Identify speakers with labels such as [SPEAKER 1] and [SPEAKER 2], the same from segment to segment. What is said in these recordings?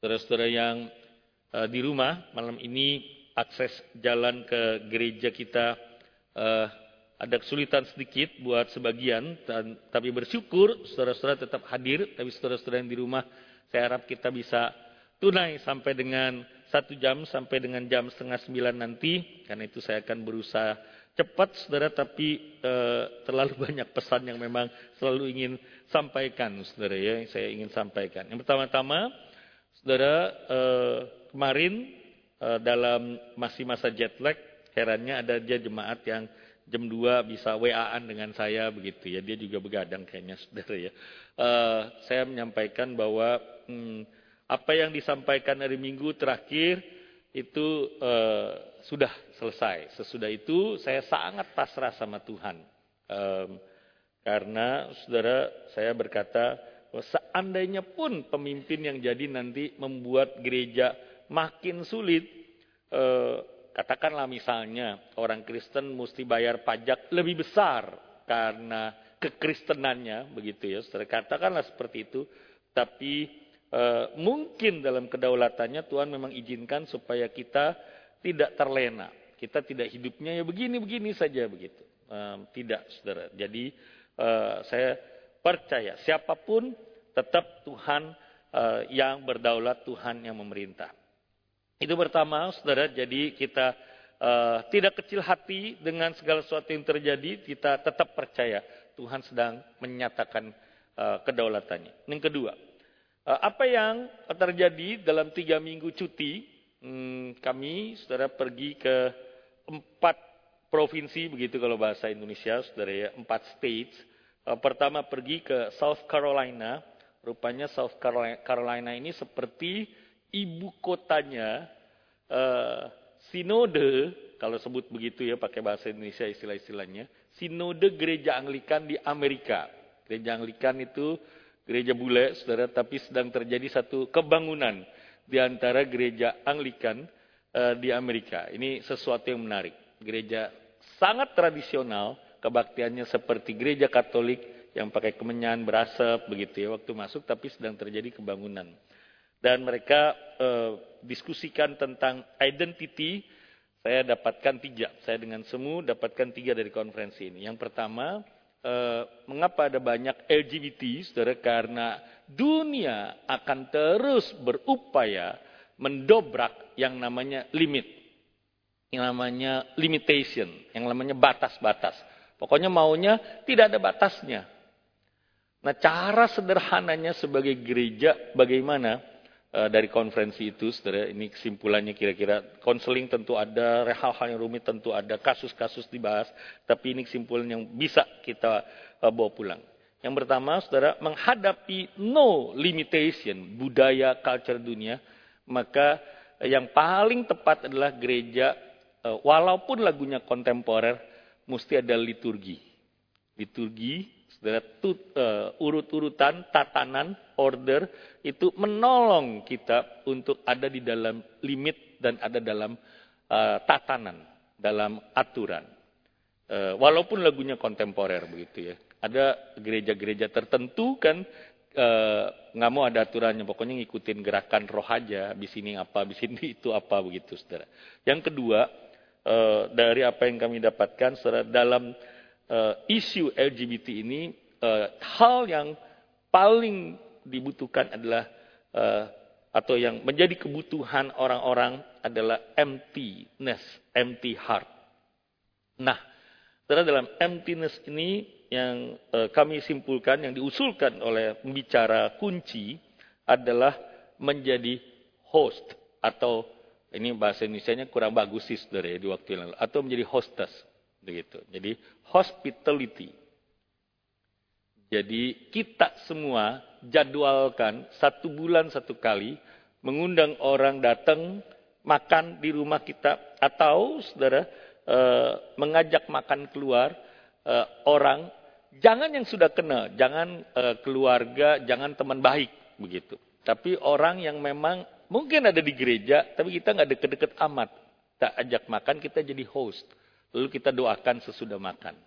[SPEAKER 1] Saudara-saudara yang uh, di rumah malam ini akses jalan ke gereja kita uh, ada kesulitan sedikit buat sebagian, dan, tapi bersyukur saudara-saudara tetap hadir. Tapi saudara-saudara yang di rumah, saya harap kita bisa tunai sampai dengan satu jam sampai dengan jam setengah sembilan nanti. Karena itu saya akan berusaha cepat, saudara, tapi e, terlalu banyak pesan yang memang selalu ingin sampaikan, saudara ya, yang saya ingin sampaikan. Yang pertama-tama, saudara, e, kemarin e, dalam masih masa jet lag, herannya ada dia jemaat yang jam 2 bisa WA-an dengan saya begitu ya. Dia juga begadang kayaknya saudara ya. Uh, saya menyampaikan bahwa hmm, apa yang disampaikan hari Minggu terakhir itu sudah selesai. Sesudah itu saya sangat pasrah sama Tuhan. Karena saudara saya berkata seandainya pun pemimpin yang jadi nanti membuat gereja makin sulit, uh, Katakanlah misalnya orang Kristen mesti bayar pajak lebih besar karena kekristenannya, begitu ya. Saudara katakanlah seperti itu, tapi e, mungkin dalam kedaulatannya Tuhan memang izinkan supaya kita tidak terlena. Kita tidak hidupnya ya begini-begini saja begitu. E, tidak, saudara. Jadi e, saya percaya siapa pun tetap Tuhan e, yang berdaulat, Tuhan yang memerintah. Itu pertama, saudara. Jadi kita uh, tidak kecil hati dengan segala sesuatu yang terjadi. Kita tetap percaya Tuhan sedang menyatakan uh, kedaulatannya. Yang kedua, apa yang terjadi dalam tiga minggu cuti? Hmm, kami, saudara, pergi ke empat provinsi, begitu kalau bahasa Indonesia, saudara ya, empat states. Uh, pertama pergi ke South Carolina. Rupanya South Carolina ini seperti ibu kotanya uh, sinode, kalau sebut begitu ya pakai bahasa Indonesia istilah-istilahnya, sinode gereja Anglikan di Amerika. Gereja Anglikan itu gereja bule, saudara, tapi sedang terjadi satu kebangunan di antara gereja Anglikan uh, di Amerika. Ini sesuatu yang menarik. Gereja sangat tradisional, kebaktiannya seperti gereja Katolik yang pakai kemenyan berasap begitu ya waktu masuk, tapi sedang terjadi kebangunan dan mereka uh, diskusikan tentang identity. Saya dapatkan tiga. Saya dengan semu dapatkan tiga dari konferensi ini. Yang pertama, uh, mengapa ada banyak LGBT, saudara? Karena dunia akan terus berupaya mendobrak yang namanya limit, yang namanya limitation, yang namanya batas-batas. Pokoknya maunya tidak ada batasnya. Nah, cara sederhananya sebagai gereja bagaimana Eh, dari konferensi itu, saudara, ini kesimpulannya kira-kira konseling tentu ada, hal-hal yang rumit tentu ada, kasus-kasus dibahas, tapi ini kesimpulan yang bisa kita uh, bawa pulang. Yang pertama, saudara, menghadapi no limitation budaya culture dunia, maka yang paling tepat adalah gereja, walaupun lagunya kontemporer, mesti ada liturgi. Liturgi Saudara, uh, urut-urutan, tatanan, order itu menolong kita untuk ada di dalam limit dan ada dalam uh, tatanan, dalam aturan. Uh, walaupun lagunya kontemporer begitu ya. Ada gereja-gereja tertentu kan nggak uh, mau ada aturannya, pokoknya ngikutin gerakan roh aja, di sini apa, di sini itu apa begitu, saudara. Yang kedua, uh, dari apa yang kami dapatkan, dalam uh, isu LGBT ini uh, hal yang paling dibutuhkan adalah uh, atau yang menjadi kebutuhan orang-orang adalah emptiness, empty heart. Nah, dalam emptiness ini yang uh, kami simpulkan, yang diusulkan oleh pembicara kunci adalah menjadi host atau ini bahasa Indonesia-nya kurang bagus sih saudara ya di waktu yang lalu atau menjadi hostess begitu. Jadi hospitality. Jadi kita semua jadwalkan satu bulan satu kali mengundang orang datang makan di rumah kita atau saudara e, mengajak makan keluar e, orang jangan yang sudah kenal, jangan e, keluarga, jangan teman baik begitu. Tapi orang yang memang mungkin ada di gereja, tapi kita nggak deket-deket amat. Kita ajak makan, kita jadi host. Lalu kita doakan sesudah makan.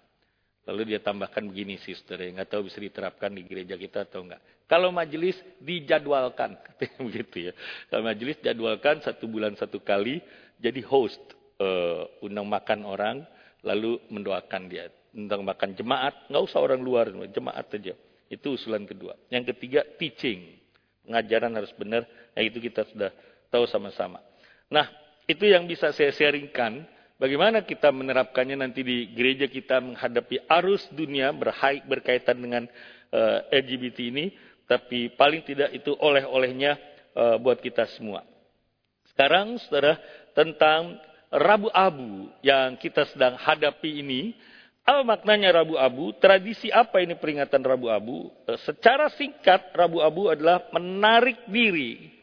[SPEAKER 1] Lalu dia tambahkan begini sih saudara, nggak tahu bisa diterapkan di gereja kita atau enggak. Kalau majelis dijadwalkan, katanya begitu ya. Kalau majelis jadwalkan satu bulan satu kali, jadi host, uh, undang makan orang, lalu mendoakan dia. Undang makan jemaat, nggak usah orang luar, jemaat aja. Itu usulan kedua. Yang ketiga, teaching. Pengajaran harus benar, nah itu kita sudah tahu sama-sama. Nah, itu yang bisa saya sharingkan Bagaimana kita menerapkannya nanti di gereja kita menghadapi arus dunia berhaik berkaitan dengan uh, eh, LGBT ini, tapi paling tidak itu oleh-olehnya uh, buat kita semua. Sekarang, saudara, tentang Rabu Abu yang kita sedang hadapi ini, apa maknanya Rabu Abu? Tradisi apa ini peringatan Rabu Abu? Uh, secara singkat, Rabu Abu adalah menarik diri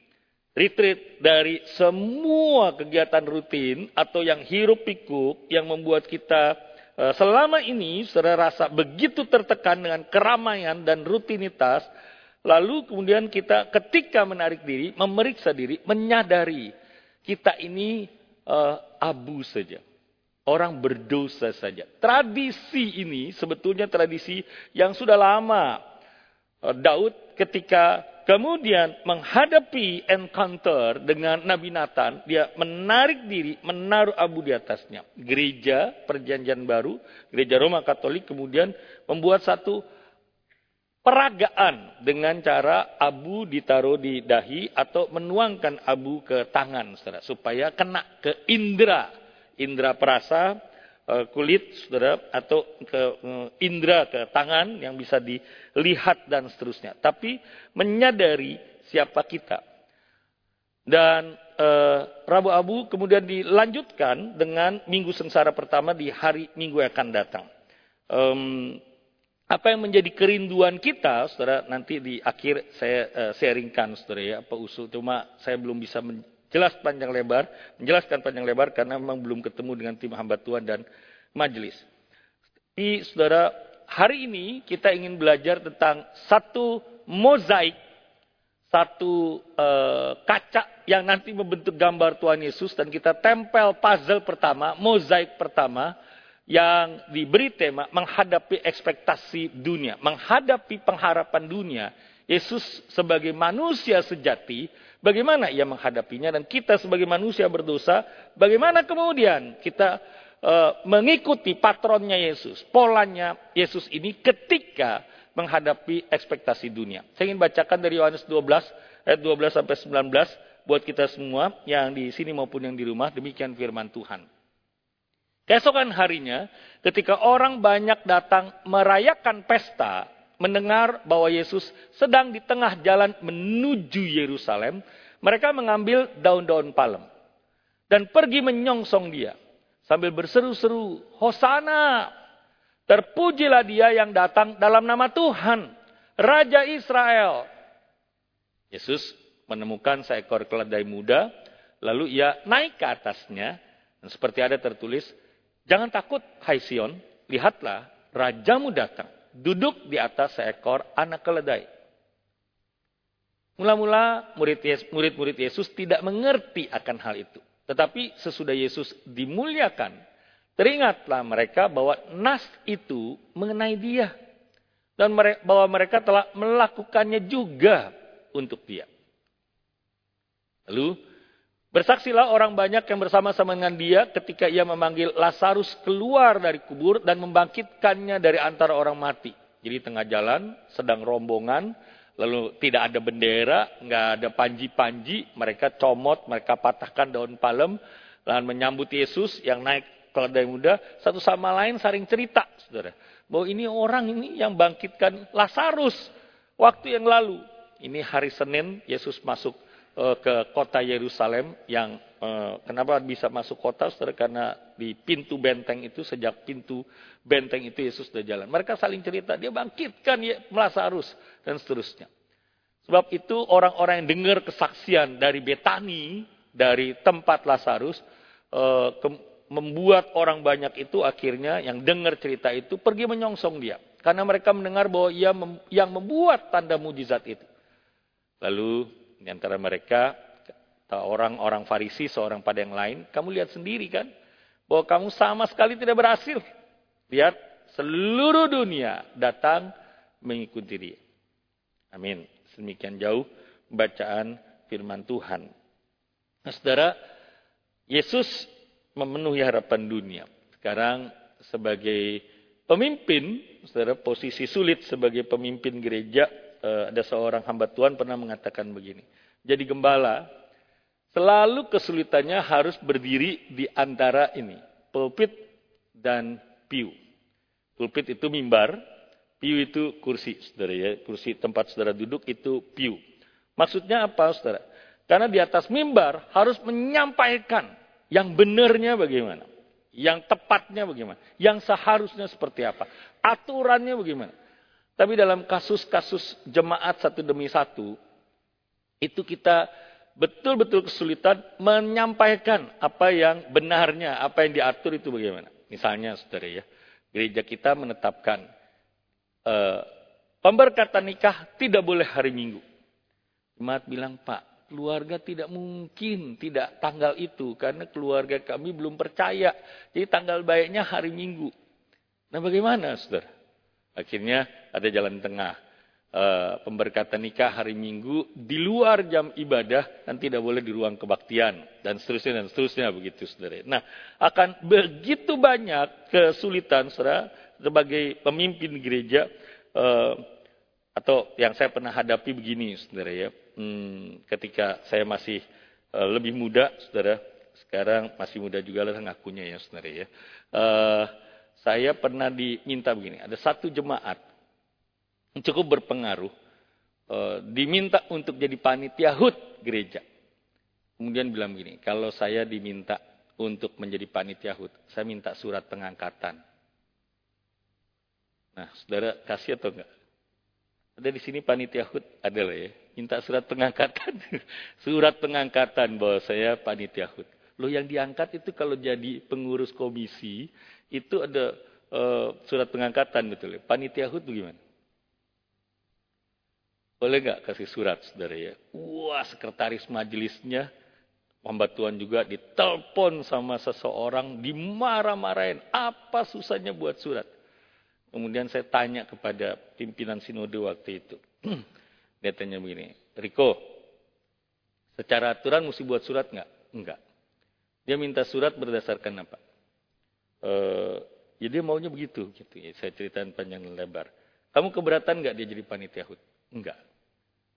[SPEAKER 1] retreat dari semua kegiatan rutin atau yang hirup pikuk yang membuat kita eh, selama ini saudara rasa begitu tertekan dengan keramaian dan rutinitas lalu kemudian kita ketika menarik diri memeriksa diri menyadari kita ini uh, abu saja orang berdosa saja tradisi ini sebetulnya tradisi yang sudah lama uh, Daud ketika Kemudian menghadapi encounter dengan Nabi Nathan, dia menarik diri, menaruh abu di atasnya. Gereja perjanjian baru, gereja Roma Katolik kemudian membuat satu peragaan dengan cara abu ditaruh di dahi atau menuangkan abu ke tangan supaya kena ke indera, indera perasa, Eh, kulit, saudara, atau ke eh, indera, ke tangan yang bisa dilihat dan seterusnya. Tapi menyadari siapa kita. Dan eh, Rabu Abu kemudian dilanjutkan dengan Minggu Sengsara pertama di hari Minggu yang akan datang. Um, apa yang menjadi kerinduan kita, saudara, nanti di akhir saya uh, sharingkan, saudara ya, apa usul. Cuma saya belum bisa jelas panjang lebar, menjelaskan panjang lebar karena memang belum ketemu dengan tim hamba Tuhan dan majelis. Di saudara, hari ini kita ingin belajar tentang satu mozaik, satu uh, kaca yang nanti membentuk gambar Tuhan Yesus dan kita tempel puzzle pertama, mozaik pertama yang diberi tema menghadapi ekspektasi dunia, menghadapi pengharapan dunia. Yesus sebagai manusia sejati Bagaimana ia menghadapinya dan kita sebagai manusia berdosa, bagaimana kemudian kita uh, mengikuti patronnya Yesus, polanya Yesus ini ketika menghadapi ekspektasi dunia. Saya ingin bacakan dari Yohanes 12 ayat 12 sampai 19 buat kita semua yang di sini maupun yang di rumah demikian firman Tuhan. Keesokan harinya ketika orang banyak datang merayakan pesta mendengar bahwa Yesus sedang di tengah jalan menuju Yerusalem, mereka mengambil daun-daun palem dan pergi menyongsong dia sambil berseru-seru, "Hosana! Terpujilah dia yang datang dalam nama Tuhan, Raja Israel." Yesus menemukan seekor keledai muda, lalu ia naik ke atasnya dan seperti ada tertulis, "Jangan takut, hai Sion, lihatlah rajamu datang." Duduk di atas seekor anak keledai. Mula-mula murid-murid Yesus tidak mengerti akan hal itu. Tetapi sesudah Yesus dimuliakan, teringatlah mereka bahwa nas itu mengenai dia. Dan bahwa mereka telah melakukannya juga untuk dia. Lalu Bersaksilah orang banyak yang bersama-sama dengan dia ketika ia memanggil Lazarus keluar dari kubur dan membangkitkannya dari antara orang mati. Jadi tengah jalan, sedang rombongan, lalu tidak ada bendera, nggak ada panji-panji, mereka comot, mereka patahkan daun palem, lalu menyambut Yesus yang naik keledai muda, satu sama lain saling cerita, saudara. Bahwa ini orang ini yang bangkitkan Lazarus waktu yang lalu. Ini hari Senin, Yesus masuk ke kota Yerusalem yang uh, kenapa bisa masuk kota saudara karena di pintu benteng itu sejak pintu benteng itu Yesus sudah jalan. Mereka saling cerita, dia bangkitkan ya, Lazarus dan seterusnya. Sebab itu orang-orang yang dengar kesaksian dari Betani, dari tempat Lazarus, uh, membuat orang banyak itu akhirnya yang dengar cerita itu pergi menyongsong dia. Karena mereka mendengar bahwa ia yang membuat tanda mujizat itu. Lalu di antara mereka, orang-orang Farisi, seorang pada yang lain, kamu lihat sendiri kan, bahwa kamu sama sekali tidak berhasil. Lihat, seluruh dunia datang mengikuti dia. Amin. Demikian jauh bacaan firman Tuhan. Nah, saudara, Yesus memenuhi harapan dunia. Sekarang sebagai pemimpin, saudara, posisi sulit sebagai pemimpin gereja, ada seorang hamba Tuhan pernah mengatakan begini. Jadi gembala, selalu kesulitannya harus berdiri di antara ini, pulpit dan piu. Pulpit itu mimbar, piu itu kursi, saudara ya. Kursi tempat saudara duduk itu piu. Maksudnya apa, saudara? Karena di atas mimbar harus menyampaikan yang benarnya bagaimana. Yang tepatnya bagaimana. Yang seharusnya seperti apa. Aturannya bagaimana. Tapi dalam kasus-kasus jemaat satu demi satu, itu kita betul-betul kesulitan menyampaikan apa yang benarnya, apa yang diatur itu bagaimana. Misalnya, saudara ya, gereja kita menetapkan uh, pemberkatan nikah tidak boleh hari Minggu. Jemaat bilang, Pak, keluarga tidak mungkin tidak tanggal itu karena keluarga kami belum percaya. Jadi tanggal baiknya hari Minggu. Nah, bagaimana, saudara? Akhirnya ada jalan tengah uh, pemberkatan nikah hari Minggu di luar jam ibadah dan tidak boleh di ruang kebaktian dan seterusnya dan seterusnya begitu saudara. Nah, akan begitu banyak kesulitan saudara sebagai pemimpin gereja uh, atau yang saya pernah hadapi begini saudara ya. Hmm, ketika saya masih uh, lebih muda saudara, sekarang masih muda juga lah ngakunya ya saudara ya. Uh, saya pernah diminta begini, ada satu jemaat cukup berpengaruh, eh, diminta untuk jadi panitia HUT gereja. Kemudian bilang begini, kalau saya diminta untuk menjadi panitia HUT, saya minta surat pengangkatan. Nah, saudara kasih atau enggak? Ada di sini panitia HUT, ada lah ya. Minta surat pengangkatan. surat pengangkatan bahwa saya panitia HUT. Loh yang diangkat itu kalau jadi pengurus komisi, itu ada uh, surat pengangkatan betul ya. Panitia HUT bagaimana? Boleh nggak kasih surat, saudara ya? Wah, sekretaris majelisnya, pembatuan juga ditelepon sama seseorang, dimarah-marahin. Apa susahnya buat surat? Kemudian saya tanya kepada pimpinan sinode waktu itu. Dia tanya begini, Riko, secara aturan mesti buat surat nggak? Enggak. Dia minta surat berdasarkan apa? E, ya dia maunya begitu. gitu ya. Saya ceritakan panjang lebar. Kamu keberatan nggak dia jadi panitia HUT? Enggak.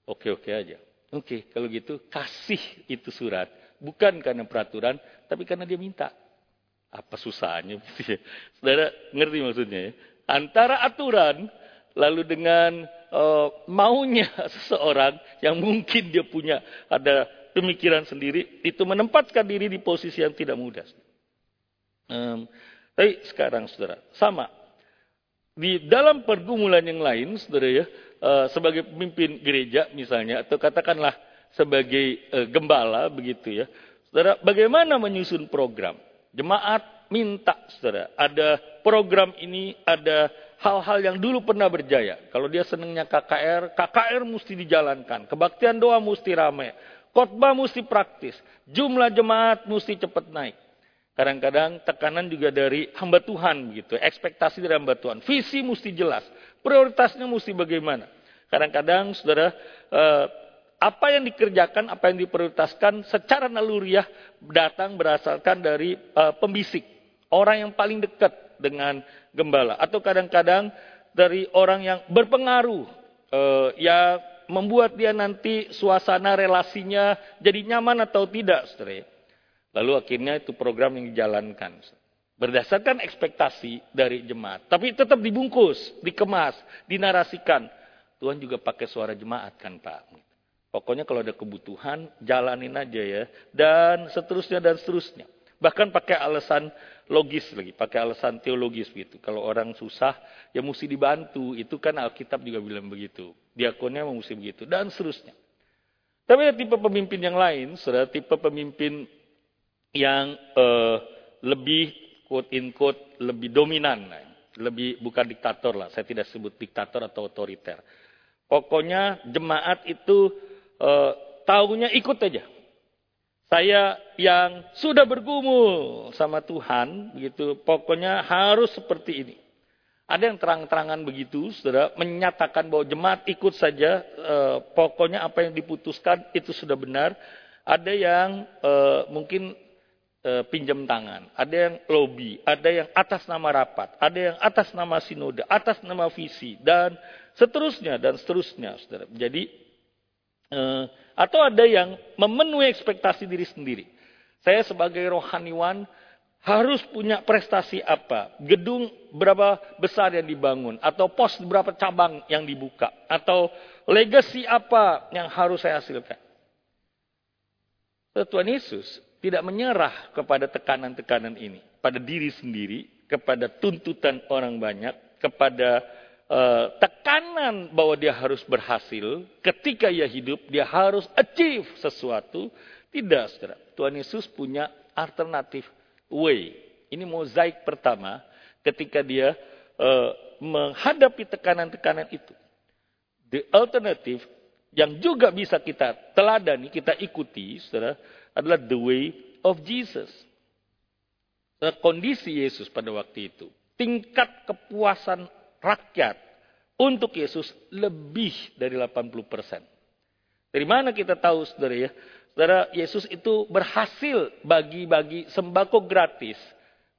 [SPEAKER 1] Oke-oke aja. Oke, kalau gitu kasih itu surat. Bukan karena peraturan, tapi karena dia minta. Apa susahnya? Saudara ngerti maksudnya ya? Antara aturan, lalu dengan uh, maunya seseorang yang mungkin dia punya ada pemikiran sendiri, itu menempatkan diri di posisi yang tidak mudah. Um, tapi sekarang saudara, sama. Di dalam pergumulan yang lain, saudara ya, Eh, sebagai pemimpin gereja misalnya atau katakanlah sebagai uh, gembala begitu ya. Saudara, bagaimana menyusun program? Jemaat minta Saudara, ada program ini, ada hal-hal yang dulu pernah berjaya. Kalau dia senangnya KKR, KKR mesti dijalankan. Kebaktian doa mesti ramai. Khotbah mesti praktis. Jumlah jemaat mesti cepat naik. Kadang-kadang tekanan juga dari hamba Tuhan begitu, ekspektasi dari hamba Tuhan. Visi mesti jelas. Prioritasnya mesti bagaimana? Kadang-kadang saudara, eh, apa yang dikerjakan, apa yang diprioritaskan secara naluriah datang berasalkan dari eh, pembisik. Orang yang paling dekat dengan gembala. Atau kadang-kadang dari orang yang berpengaruh. Eh, yang membuat dia nanti suasana relasinya jadi nyaman atau tidak. Saudara. Lalu akhirnya itu program yang dijalankan. Berdasarkan ekspektasi dari jemaat. Tapi tetap dibungkus, dikemas, dinarasikan. Tuhan juga pakai suara jemaat kan Pak. Pokoknya kalau ada kebutuhan, jalanin aja ya. Dan seterusnya dan seterusnya. Bahkan pakai alasan logis lagi, pakai alasan teologis gitu. Kalau orang susah, ya mesti dibantu. Itu kan Alkitab juga bilang begitu. Diakonnya mesti begitu. Dan seterusnya. Tapi ada tipe pemimpin yang lain, saudara, tipe pemimpin yang uh, lebih quote in quote lebih dominan, lebih bukan diktator lah. Saya tidak sebut diktator atau otoriter. Pokoknya jemaat itu uh, tahunya ikut aja. Saya yang sudah bergumul sama Tuhan, begitu. Pokoknya harus seperti ini. Ada yang terang-terangan begitu, saudara, menyatakan bahwa jemaat ikut saja, eh, pokoknya apa yang diputuskan itu sudah benar. Ada yang eh, mungkin eh, pinjam tangan, ada yang lobby, ada yang atas nama rapat, ada yang atas nama sinode, atas nama visi, dan seterusnya dan seterusnya, saudara. Jadi eh, atau ada yang memenuhi ekspektasi diri sendiri. Saya sebagai rohaniwan harus punya prestasi apa, gedung berapa besar yang dibangun, atau pos berapa cabang yang dibuka, atau legasi apa yang harus saya hasilkan. Tuhan Yesus tidak menyerah kepada tekanan-tekanan ini, pada diri sendiri, kepada tuntutan orang banyak, kepada uh, tekanan bahwa dia harus berhasil, ketika ia hidup dia harus achieve sesuatu. Tidak, saudara. Tuhan Yesus punya alternatif way. Ini mozaik pertama ketika dia uh, menghadapi tekanan-tekanan itu. The alternative yang juga bisa kita teladani, kita ikuti, saudara, adalah the way of Jesus. Kondisi Yesus pada waktu itu, tingkat kepuasan rakyat untuk Yesus lebih dari 80 persen. Dari mana kita tahu, saudara ya? Saudara, Yesus itu berhasil bagi-bagi sembako gratis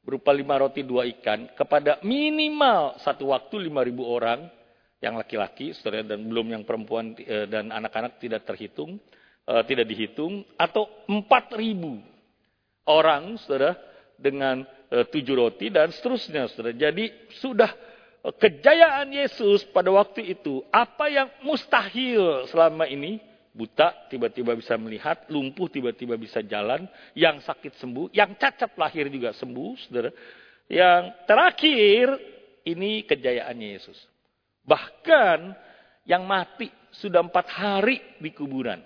[SPEAKER 1] berupa lima roti dua ikan kepada minimal satu waktu lima ribu orang yang laki-laki, saudara, dan belum yang perempuan eh, dan anak-anak tidak terhitung, eh, tidak dihitung, atau empat ribu orang, saudara, dengan eh, tujuh roti dan seterusnya, saudara. Jadi sudah kejayaan Yesus pada waktu itu, apa yang mustahil selama ini, buta tiba-tiba bisa melihat, lumpuh tiba-tiba bisa jalan, yang sakit sembuh, yang cacat lahir juga sembuh, saudara. Yang terakhir, ini kejayaannya Yesus. Bahkan yang mati sudah empat hari di kuburan.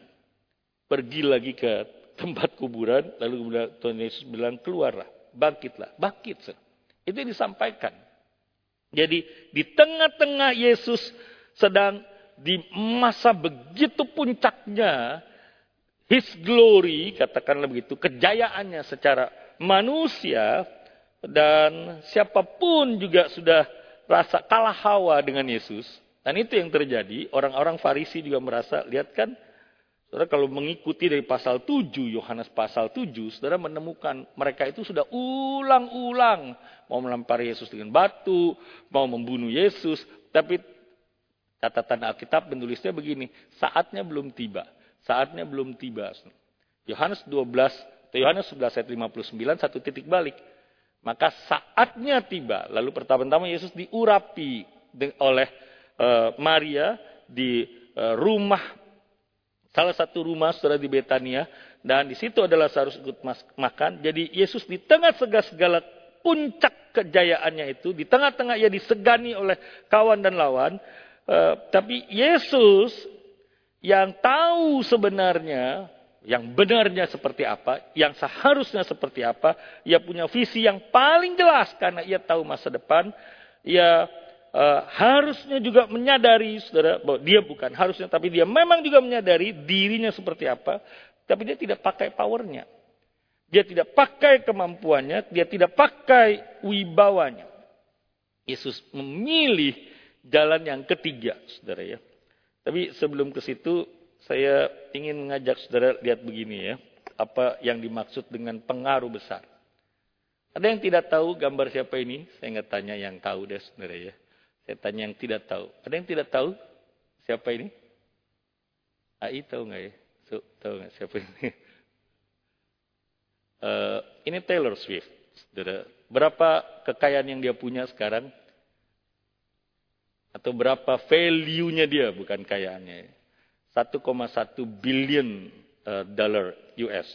[SPEAKER 1] Pergi lagi ke tempat kuburan, lalu Tuhan Yesus bilang, keluarlah, bangkitlah, bangkit. Saudara. Itu yang disampaikan. Jadi di tengah-tengah Yesus sedang di masa begitu puncaknya his glory katakanlah begitu kejayaannya secara manusia dan siapa pun juga sudah rasa kalah hawa dengan Yesus dan itu yang terjadi orang-orang Farisi juga merasa lihat kan Saudara kalau mengikuti dari pasal 7, Yohanes pasal 7, saudara menemukan mereka itu sudah ulang-ulang mau melempari Yesus dengan batu, mau membunuh Yesus, tapi Catatan Alkitab menulisnya begini, saatnya belum tiba. Saatnya belum tiba. Yohanes 12, Yohanes 11 ayat 59 satu titik balik. Maka saatnya tiba. Lalu pertama-tama Yesus diurapi oleh uh, Maria di uh, rumah salah satu rumah saudara di Betania dan di situ adalah seharus ikut makan. Jadi Yesus di tengah segala puncak kejayaannya itu, di tengah-tengah ia disegani oleh kawan dan lawan, Uh, tapi Yesus yang tahu sebenarnya, yang benarnya seperti apa, yang seharusnya seperti apa, ia punya visi yang paling jelas karena ia tahu masa depan, ia uh, harusnya juga menyadari, saudara, bahwa dia bukan harusnya, tapi dia memang juga menyadari dirinya seperti apa, tapi dia tidak pakai powernya. Dia tidak pakai kemampuannya, dia tidak pakai wibawanya. Yesus memilih jalan yang ketiga, saudara ya. Tapi sebelum ke situ, saya ingin mengajak saudara lihat begini ya. Apa yang dimaksud dengan pengaruh besar. Ada yang tidak tahu gambar siapa ini? Saya nggak tanya yang tahu deh saudara ya. Saya tanya yang tidak tahu. Ada yang tidak tahu siapa ini? AI tahu nggak ya? So, tahu nggak siapa ini? Uh, ini Taylor Swift. Berapa kekayaan yang dia punya sekarang? atau berapa value-nya dia bukan kayaannya 1,1 billion uh, dollar US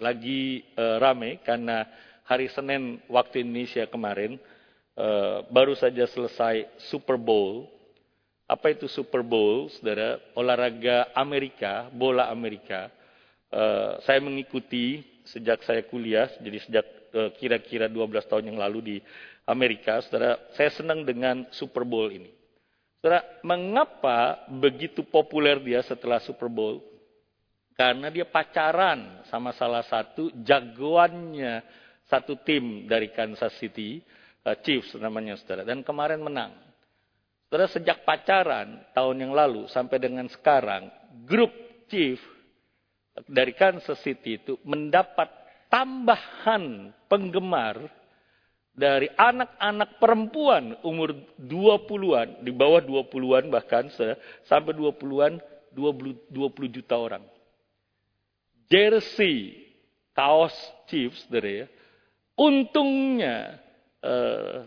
[SPEAKER 1] lagi uh, rame karena hari Senin waktu Indonesia kemarin uh, baru saja selesai Super Bowl. Apa itu Super Bowl saudara? Olahraga Amerika bola Amerika. Uh, saya mengikuti sejak saya kuliah jadi sejak kira-kira 12 tahun yang lalu di Amerika saudara. Saya senang dengan Super Bowl ini. Saudara, mengapa begitu populer dia setelah Super Bowl? Karena dia pacaran sama salah satu jagoannya satu tim dari Kansas City. Uh, Chiefs namanya saudara. Dan kemarin menang. Saudara sejak pacaran tahun yang lalu sampai dengan sekarang, grup Chief dari Kansas City itu mendapat tambahan penggemar dari anak-anak perempuan umur 20-an, di bawah 20-an bahkan sampai 20-an 20, 20 juta orang. Jersey, kaos Chiefs, dari ya. Untungnya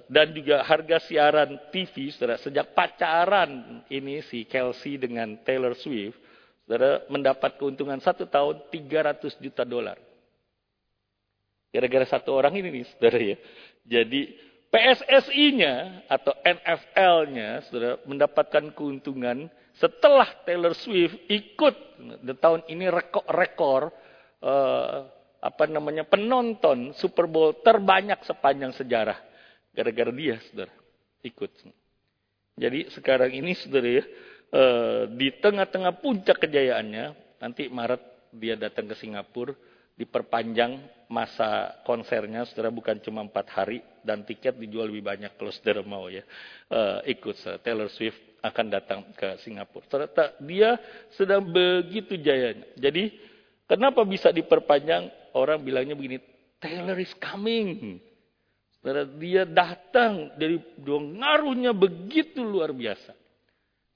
[SPEAKER 1] dan juga harga siaran TV, saudara, sejak pacaran ini si Kelsey dengan Taylor Swift, saudara mendapat keuntungan satu tahun 300 juta dolar. Gara-gara satu orang ini nih, saudara ya. Jadi PSSI-nya atau NFL-nya sudah mendapatkan keuntungan setelah Taylor Swift ikut tahun ini rekor, rekor uh, apa namanya penonton Super Bowl terbanyak sepanjang sejarah gara-gara dia saudara ikut. Jadi sekarang ini saudara ya uh, di tengah-tengah puncak kejayaannya nanti Maret dia datang ke Singapura diperpanjang masa konsernya, saudara bukan cuma empat hari dan tiket dijual lebih banyak kalau saudara mau ya uh, ikut saudara. Taylor Swift akan datang ke Singapura. Saudara, dia sedang begitu jayanya. Jadi kenapa bisa diperpanjang? Orang bilangnya begini, Taylor is coming. Saudara, dia datang dari ngaruhnya begitu luar biasa.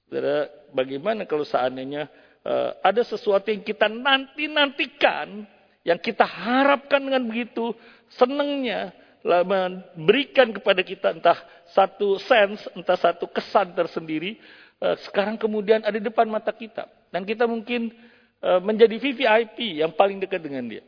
[SPEAKER 1] Saudara, bagaimana kalau seandainya uh, ada sesuatu yang kita nanti-nantikan yang kita harapkan dengan begitu senangnya memberikan kepada kita entah satu sense, entah satu kesan tersendiri, eh, sekarang kemudian ada di depan mata kita. Dan kita mungkin eh, menjadi VVIP yang paling dekat dengan dia.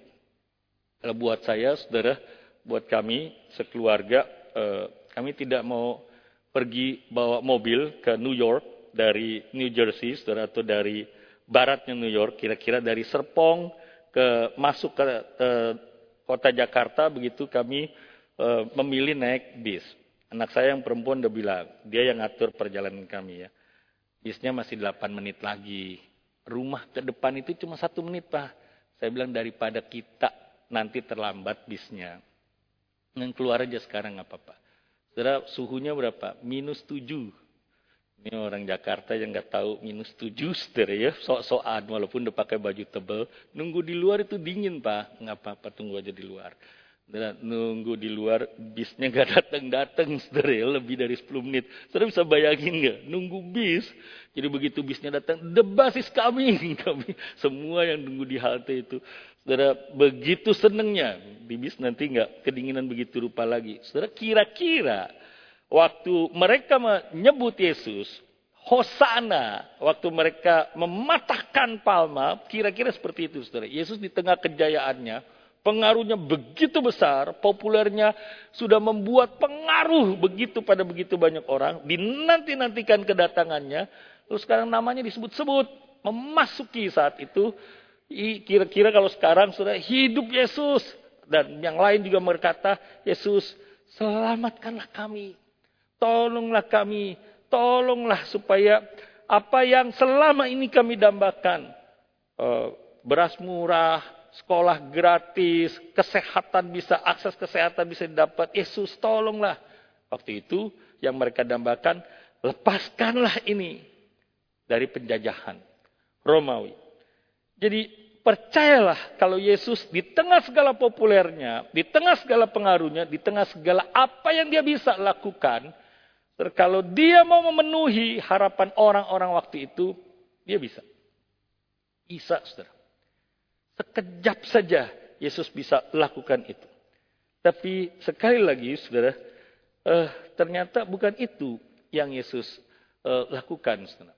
[SPEAKER 1] Buat saya, saudara, buat kami sekeluarga, eh, kami tidak mau pergi bawa mobil ke New York dari New Jersey, saudara, atau dari baratnya New York, kira-kira dari Serpong, ke masuk ke, ke kota Jakarta begitu kami e, memilih naik bis. Anak saya yang perempuan udah bilang, dia yang ngatur perjalanan kami ya. Bisnya masih 8 menit lagi. Rumah ke depan itu cuma satu menit pak. Saya bilang daripada kita nanti terlambat bisnya. Yang keluar aja sekarang nggak apa-apa. Saudara, suhunya berapa? Minus 7 ini orang Jakarta yang nggak tahu minus tujuh ster ya, sok-sokan walaupun udah pakai baju tebel. Nunggu di luar itu dingin pak, nggak apa-apa tunggu aja di luar. Dan nunggu di luar bisnya nggak datang-datang ster ya, lebih dari 10 menit. Saudara bisa bayangin nggak? Nunggu bis, jadi begitu bisnya datang, the bus is coming. Kami semua yang nunggu di halte itu. Saudara begitu senengnya di bis nanti nggak kedinginan begitu rupa lagi. Saudara kira-kira waktu mereka menyebut Yesus, Hosana, waktu mereka mematahkan palma, kira-kira seperti itu, saudara. Yesus di tengah kejayaannya, pengaruhnya begitu besar, populernya sudah membuat pengaruh begitu pada begitu banyak orang, dinanti-nantikan kedatangannya, lalu sekarang namanya disebut-sebut, memasuki saat itu, kira-kira kalau sekarang sudah hidup Yesus, dan yang lain juga berkata, Yesus, selamatkanlah kami Tolonglah kami, tolonglah supaya apa yang selama ini kami dambakan, eh, beras murah, sekolah gratis, kesehatan bisa, akses kesehatan bisa didapat. Yesus tolonglah. Waktu itu yang mereka dambakan, lepaskanlah ini dari penjajahan Romawi. Jadi percayalah kalau Yesus di tengah segala populernya, di tengah segala pengaruhnya, di tengah segala apa yang dia bisa lakukan, kalau dia mau memenuhi harapan orang-orang waktu itu, dia bisa. Bisa, saudara. Sekejap saja Yesus bisa lakukan itu. Tapi sekali lagi, saudara, eh, ternyata bukan itu yang Yesus eh, lakukan, saudara.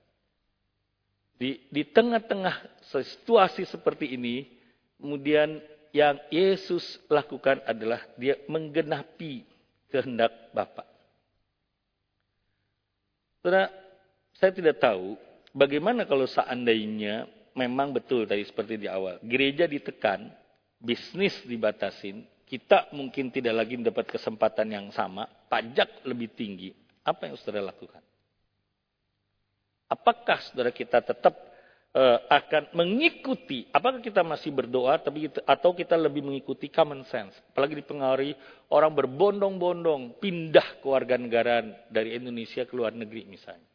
[SPEAKER 1] Di, di tengah-tengah situasi seperti ini, kemudian yang Yesus lakukan adalah dia menggenapi kehendak Bapak. Saudara, saya tidak tahu bagaimana kalau seandainya memang betul tadi seperti di awal. Gereja ditekan, bisnis dibatasin, kita mungkin tidak lagi mendapat kesempatan yang sama, pajak lebih tinggi. Apa yang saudara lakukan? Apakah saudara kita tetap uh, akan mengikuti, apakah kita masih berdoa tapi kita, atau kita lebih mengikuti common sense. Apalagi dipengaruhi orang berbondong-bondong pindah ke warga negara dari Indonesia ke luar negeri misalnya.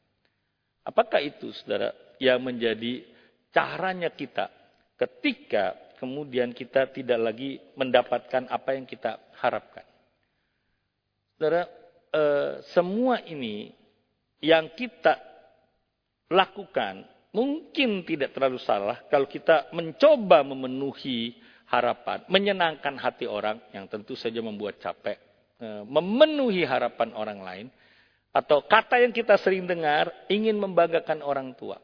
[SPEAKER 1] Apakah itu saudara yang menjadi caranya kita ketika kemudian kita tidak lagi mendapatkan apa yang kita harapkan. Saudara, eh, semua ini yang kita lakukan mungkin tidak terlalu salah kalau kita mencoba memenuhi harapan, menyenangkan hati orang yang tentu saja membuat capek, eh, memenuhi harapan orang lain, atau kata yang kita sering dengar ingin membanggakan orang tua.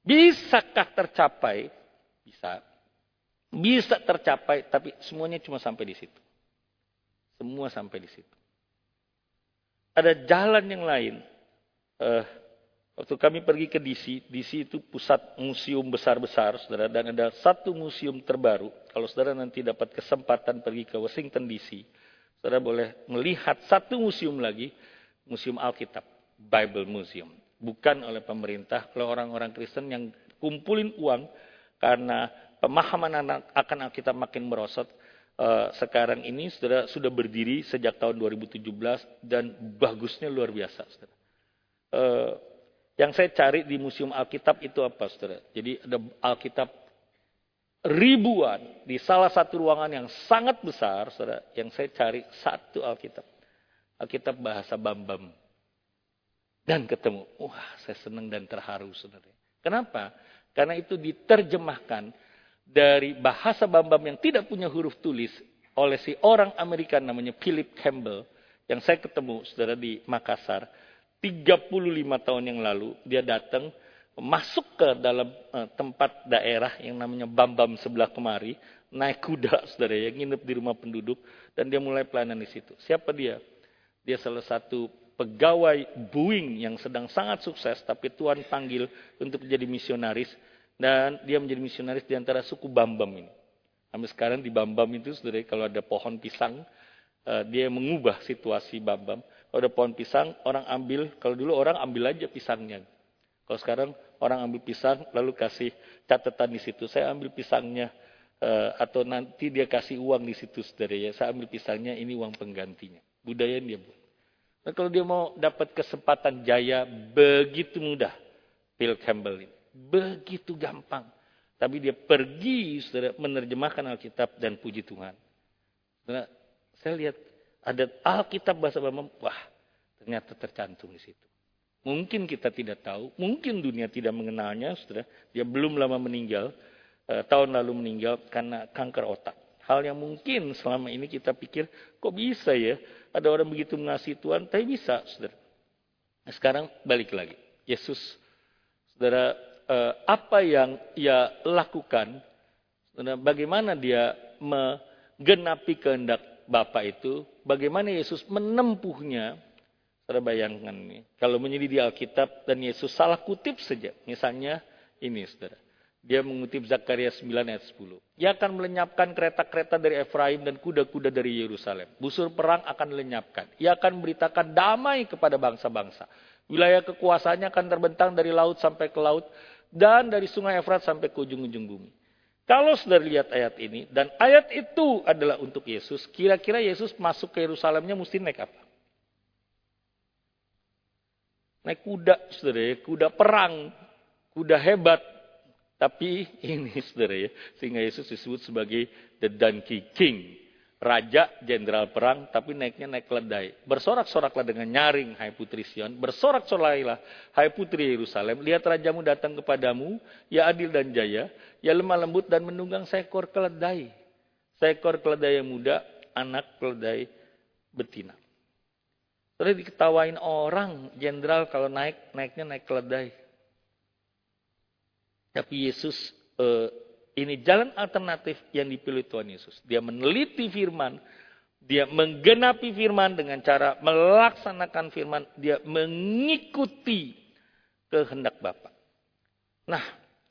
[SPEAKER 1] Bisakah tercapai? Bisa. Bisa tercapai, tapi semuanya cuma sampai di situ. Semua sampai di situ. Ada jalan yang lain. Uh, Waktu kami pergi ke DC, DC itu pusat museum besar-besar, saudara, dan ada satu museum terbaru. Kalau saudara nanti dapat kesempatan pergi ke Washington DC, saudara boleh melihat satu museum lagi, Museum Alkitab, Bible Museum. Bukan oleh pemerintah, oleh orang-orang Kristen yang kumpulin uang karena pemahaman anak akan Alkitab makin merosot. Uh, sekarang ini saudara sudah berdiri sejak tahun 2017 dan bagusnya luar biasa. Saudara. Uh, yang saya cari di Museum Alkitab itu apa, saudara? Jadi ada Alkitab ribuan di salah satu ruangan yang sangat besar, saudara. Yang saya cari satu Alkitab. Alkitab bahasa Bambam. Dan ketemu. Wah, saya senang dan terharu, saudara. Kenapa? Karena itu diterjemahkan dari bahasa Bambam yang tidak punya huruf tulis oleh si orang Amerika namanya Philip Campbell. Yang saya ketemu, saudara, di Makassar 35 tahun yang lalu dia datang masuk ke dalam uh, tempat daerah yang namanya Bambam sebelah kemari, naik kuda saudara ya, nginep di rumah penduduk dan dia mulai pelayanan di situ. Siapa dia? Dia salah satu pegawai Boeing yang sedang sangat sukses tapi Tuhan panggil untuk menjadi misionaris dan dia menjadi misionaris di antara suku Bambam ini. Sampai sekarang di Bambam itu saudara kalau ada pohon pisang uh, dia mengubah situasi Bambam kalau ada pohon pisang, orang ambil. Kalau dulu orang ambil aja pisangnya. Kalau sekarang orang ambil pisang, lalu kasih catatan di situ. Saya ambil pisangnya. Uh, atau nanti dia kasih uang di situ, saudara ya. Saya ambil pisangnya, ini uang penggantinya. Budaya dia buat. Nah, kalau dia mau dapat kesempatan jaya, begitu mudah. Bill Campbell ini. Begitu gampang. Tapi dia pergi, saudara, menerjemahkan Alkitab dan puji Tuhan. Saudara, saya lihat ada Alkitab bahasa Bambang, wah ternyata tercantum di situ. Mungkin kita tidak tahu, mungkin dunia tidak mengenalnya, saudara. Dia belum lama meninggal, eh, tahun lalu meninggal karena kanker otak. Hal yang mungkin selama ini kita pikir, kok bisa ya ada orang begitu mengasihi Tuhan, tapi bisa, saudara. Nah, sekarang balik lagi. Yesus, saudara, eh, apa yang ia lakukan, saudara, bagaimana dia menggenapi kehendak Bapak itu, bagaimana Yesus menempuhnya. Saudara bayangkan nih, kalau menyelidiki Alkitab dan Yesus salah kutip saja. Misalnya ini saudara. Dia mengutip Zakaria 9 ayat 10. Ia akan melenyapkan kereta-kereta dari Efraim dan kuda-kuda dari Yerusalem. Busur perang akan lenyapkan. Ia akan memberitakan damai kepada bangsa-bangsa. Wilayah kekuasaannya akan terbentang dari laut sampai ke laut dan dari sungai Efrat sampai ke ujung-ujung bumi. Kalau sudah lihat ayat ini, dan ayat itu adalah untuk Yesus, kira-kira Yesus masuk ke Yerusalemnya mesti naik apa? Naik kuda, saudara kuda perang, kuda hebat. Tapi ini saudara ya, sehingga Yesus disebut sebagai the donkey king raja jenderal perang tapi naiknya naik keledai. Bersorak-soraklah dengan nyaring hai putri Sion, bersorak-soraklah hai putri Yerusalem, lihat rajamu datang kepadamu, ya adil dan jaya, ya lemah lembut dan menunggang seekor keledai. Seekor keledai yang muda, anak keledai betina. Terus diketawain orang jenderal kalau naik, naiknya naik keledai. Tapi Yesus eh, ini jalan alternatif yang dipilih Tuhan Yesus. Dia meneliti firman, dia menggenapi firman dengan cara melaksanakan firman, dia mengikuti kehendak Bapa. Nah,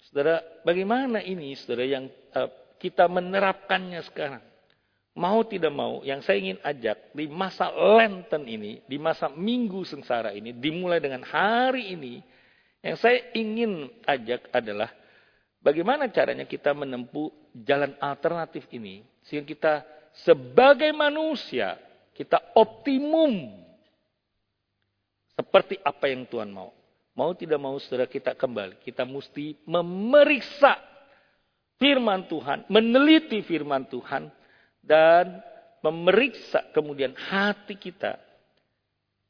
[SPEAKER 1] saudara, bagaimana ini saudara yang uh, kita menerapkannya sekarang? Mau tidak mau, yang saya ingin ajak di masa Lenten ini, di masa Minggu Sengsara ini, dimulai dengan hari ini, yang saya ingin ajak adalah Bagaimana caranya kita menempuh jalan alternatif ini sehingga kita sebagai manusia kita optimum seperti apa yang Tuhan mau. Mau tidak mau saudara kita kembali. Kita mesti memeriksa firman Tuhan, meneliti firman Tuhan, dan memeriksa kemudian hati kita.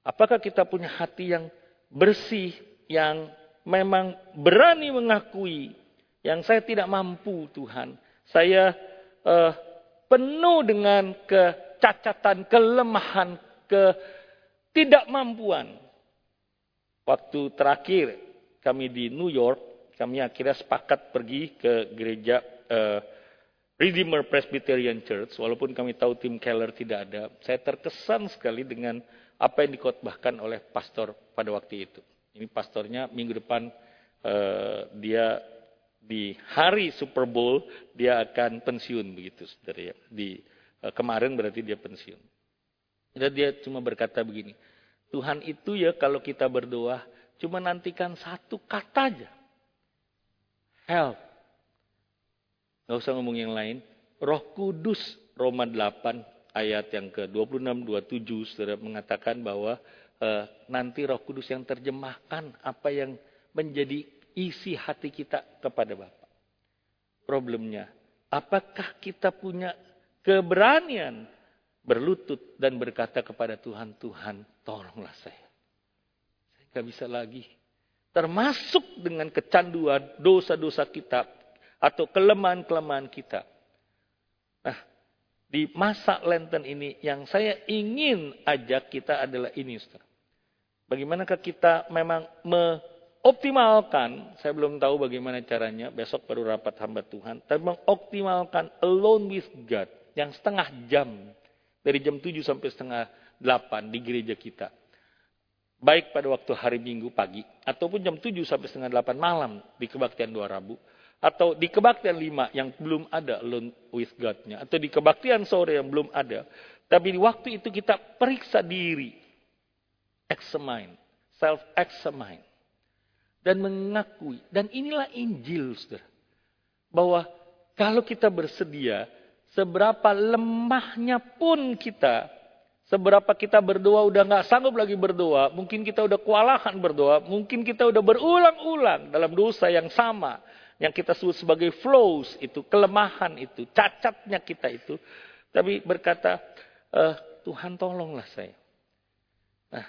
[SPEAKER 1] Apakah kita punya hati yang bersih, yang memang berani mengakui yang saya tidak mampu Tuhan. Saya uh, penuh dengan kecacatan, kelemahan, ketidakmampuan. Waktu terakhir kami di New York, kami akhirnya sepakat pergi ke gereja uh, Redeemer Presbyterian Church, walaupun kami tahu tim Keller tidak ada. Saya terkesan sekali dengan apa yang dikotbahkan oleh pastor pada waktu itu. Ini pastornya minggu depan uh, dia di hari Super Bowl dia akan pensiun begitu saudara ya. Di uh, kemarin berarti dia pensiun. Dan dia cuma berkata begini, Tuhan itu ya kalau kita berdoa cuma nantikan satu kata aja. Help. Gak usah ngomong yang lain. Roh Kudus Roma 8 ayat yang ke-26 27 Saudara mengatakan bahwa uh, nanti Roh Kudus yang terjemahkan apa yang menjadi isi hati kita kepada Bapa. Problemnya, apakah kita punya keberanian berlutut dan berkata kepada Tuhan, Tuhan tolonglah saya. Saya nggak bisa lagi. Termasuk dengan kecanduan dosa-dosa kita atau kelemahan-kelemahan kita. Nah, di masa Lenten ini yang saya ingin ajak kita adalah ini, Ustaz. Bagaimanakah kita memang mengoptimalkan, saya belum tahu bagaimana caranya, besok baru rapat hamba Tuhan, tapi mengoptimalkan alone with God yang setengah jam dari jam 7 sampai setengah 8 di gereja kita. Baik pada waktu hari Minggu pagi, ataupun jam 7 sampai setengah 8 malam di kebaktian dua Rabu. Atau di kebaktian 5 yang belum ada alone with God-nya. Atau di kebaktian sore yang belum ada. Tapi di waktu itu kita periksa diri. Examine. Self-examine. Dan mengakui. Dan inilah Injil, saudara. Bahwa kalau kita bersedia, seberapa lemahnya pun kita, seberapa kita berdoa udah nggak sanggup lagi berdoa, mungkin kita udah kewalahan berdoa, mungkin kita udah berulang-ulang dalam dosa yang sama, yang kita sebut sebagai flows itu, kelemahan itu, cacatnya kita itu, tapi berkata, eh, Tuhan tolonglah saya. Nah,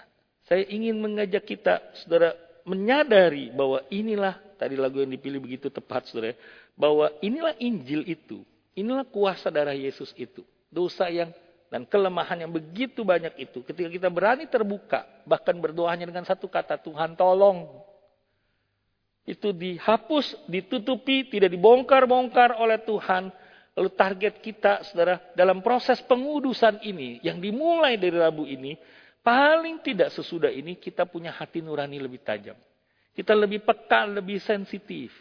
[SPEAKER 1] saya ingin mengajak kita, saudara, menyadari bahwa inilah tadi lagu yang dipilih begitu tepat, saudara, bahwa inilah Injil itu. Inilah kuasa darah Yesus itu. Dosa yang dan kelemahan yang begitu banyak itu. Ketika kita berani terbuka, bahkan berdoa hanya dengan satu kata, Tuhan tolong. Itu dihapus, ditutupi, tidak dibongkar-bongkar oleh Tuhan. Lalu target kita, saudara, dalam proses pengudusan ini, yang dimulai dari Rabu ini, paling tidak sesudah ini kita punya hati nurani lebih tajam. Kita lebih peka, lebih sensitif.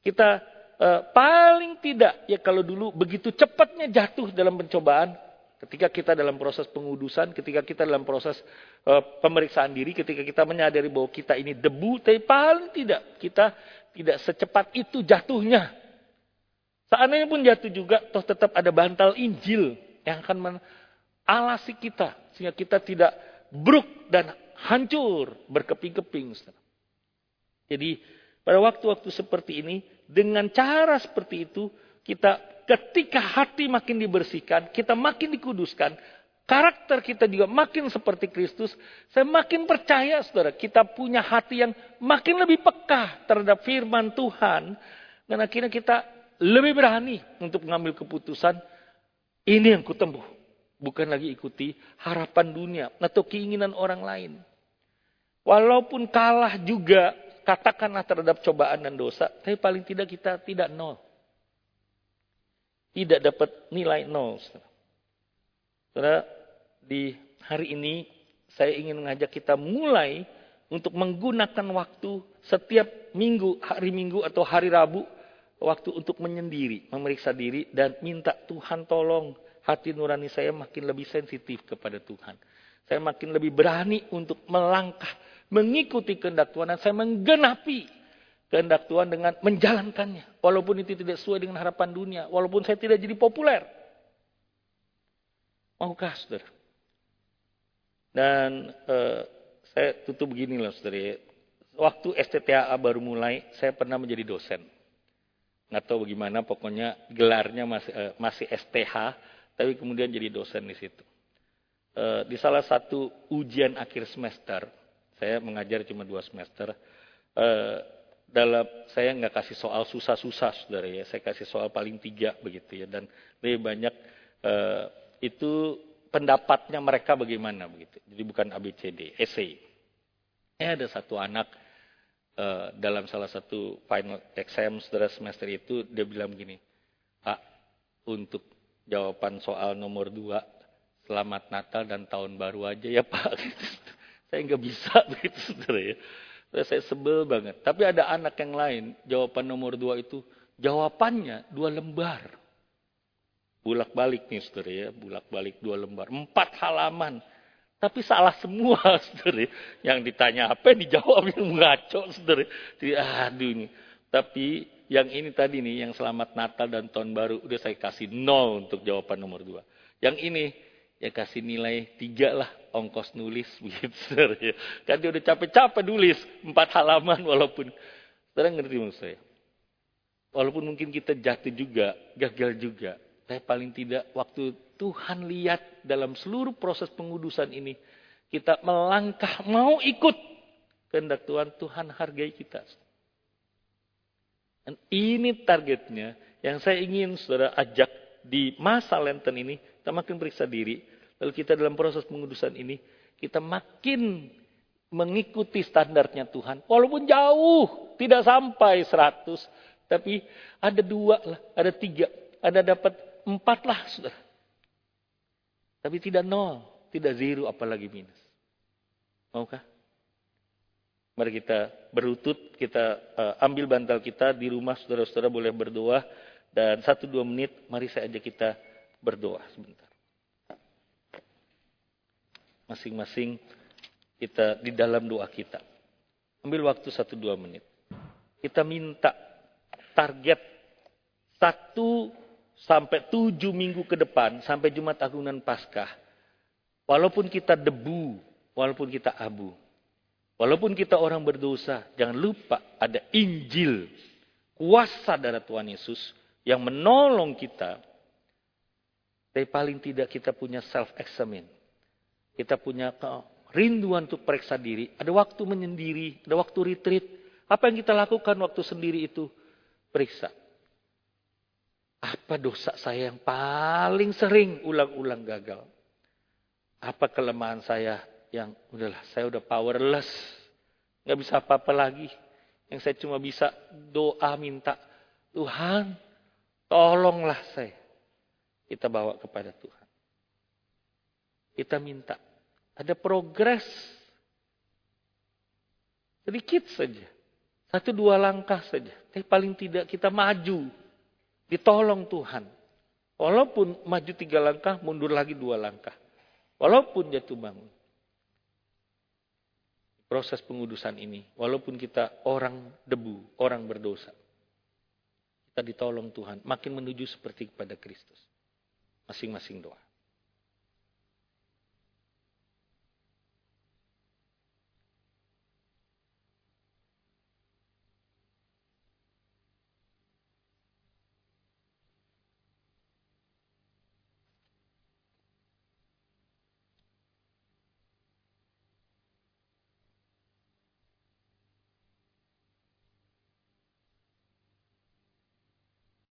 [SPEAKER 1] Kita uh, paling tidak ya kalau dulu begitu cepatnya jatuh dalam pencobaan ketika kita dalam proses pengudusan, ketika kita dalam proses uh, pemeriksaan diri, ketika kita menyadari bahwa kita ini debu, tapi paling tidak kita tidak secepat itu jatuhnya. Seandainya pun jatuh juga, toh tetap ada bantal Injil yang akan mengalasi kita sehingga kita tidak bruk dan hancur berkeping-keping. Jadi pada waktu-waktu seperti ini dengan cara seperti itu, kita ketika hati makin dibersihkan, kita makin dikuduskan, karakter kita juga makin seperti Kristus, saya makin percaya saudara, kita punya hati yang makin lebih peka terhadap firman Tuhan, dan akhirnya kita lebih berani untuk mengambil keputusan, ini yang kutempuh. Bukan lagi ikuti harapan dunia atau keinginan orang lain. Walaupun kalah juga katakanlah terhadap cobaan dan dosa, tapi paling tidak kita tidak nol. Tidak dapat nilai nol. Saudara, di hari ini saya ingin mengajak kita mulai untuk menggunakan waktu setiap minggu, hari minggu atau hari Rabu, waktu untuk menyendiri, memeriksa diri dan minta Tuhan tolong hati nurani saya makin lebih sensitif kepada Tuhan. Saya makin lebih berani untuk melangkah mengikuti kehendak Tuhan dan saya menggenapi kehendak Tuhan dengan menjalankannya. Walaupun itu tidak sesuai dengan harapan dunia. Walaupun saya tidak jadi populer. Maukah saudara? Dan eh, saya tutup begini loh saudara. Waktu STTA baru mulai, saya pernah menjadi dosen. Nggak tahu bagaimana, pokoknya gelarnya masih, eh, masih STH, tapi kemudian jadi dosen di situ. Eh, di salah satu ujian akhir semester, saya mengajar cuma dua semester, eh, dalam saya nggak kasih soal susah-susah saudara ya. Saya kasih soal paling tiga begitu ya. Dan lebih banyak uh, itu pendapatnya mereka bagaimana begitu. Jadi bukan ABCD essay. Eh ada satu anak dalam salah satu final exam saudara semester itu dia bilang begini pak untuk jawaban soal nomor dua selamat Natal dan tahun baru aja ya pak saya nggak bisa begitu saudara ya saya sebel banget. Tapi ada anak yang lain, jawaban nomor dua itu, jawabannya dua lembar. Bulak balik nih saudara ya, bulak balik dua lembar. Empat halaman. Tapi salah semua saudara. Yang ditanya apa dijawab yang ngaco saudara. Jadi aduh ini. Tapi yang ini tadi nih, yang selamat Natal dan Tahun Baru, udah saya kasih nol untuk jawaban nomor dua. Yang ini, ya kasih nilai tiga lah ongkos nulis begitu ya. Kan dia udah capek-capek nulis empat halaman walaupun saudara ngerti maksud saya. Walaupun mungkin kita jatuh juga, gagal juga. Tapi paling tidak waktu Tuhan lihat dalam seluruh proses pengudusan ini. Kita melangkah, mau ikut. Kehendak Tuhan, Tuhan hargai kita. Dan ini targetnya yang saya ingin saudara ajak di masa Lenten ini kita makin periksa diri. Lalu kita dalam proses pengudusan ini, kita makin mengikuti standarnya Tuhan. Walaupun jauh, tidak sampai 100. Tapi ada dua lah, ada tiga. Ada dapat empat lah, sudah. Tapi tidak nol, tidak zero, apalagi minus. Maukah? Mari kita berutut, kita uh, ambil bantal kita di rumah, saudara-saudara boleh berdoa. Dan satu dua menit, mari saya ajak kita berdoa sebentar. Masing-masing kita di dalam doa kita. Ambil waktu satu dua menit. Kita minta target satu sampai tujuh minggu ke depan sampai Jumat Agunan Paskah. Walaupun kita debu, walaupun kita abu, walaupun kita orang berdosa, jangan lupa ada Injil, kuasa darah Tuhan Yesus yang menolong kita tapi paling tidak kita punya self-examine. Kita punya rinduan untuk periksa diri. Ada waktu menyendiri, ada waktu retreat. Apa yang kita lakukan waktu sendiri itu? Periksa. Apa dosa saya yang paling sering ulang-ulang gagal? Apa kelemahan saya yang udahlah saya udah powerless. Gak bisa apa-apa lagi. Yang saya cuma bisa doa minta. Tuhan tolonglah saya kita bawa kepada Tuhan. Kita minta. Ada progres. Sedikit saja. Satu dua langkah saja. Tapi paling tidak kita maju. Ditolong Tuhan. Walaupun maju tiga langkah, mundur lagi dua langkah. Walaupun jatuh bangun. Proses pengudusan ini. Walaupun kita orang debu, orang berdosa. Kita ditolong Tuhan. Makin menuju seperti kepada Kristus masing-masing doa.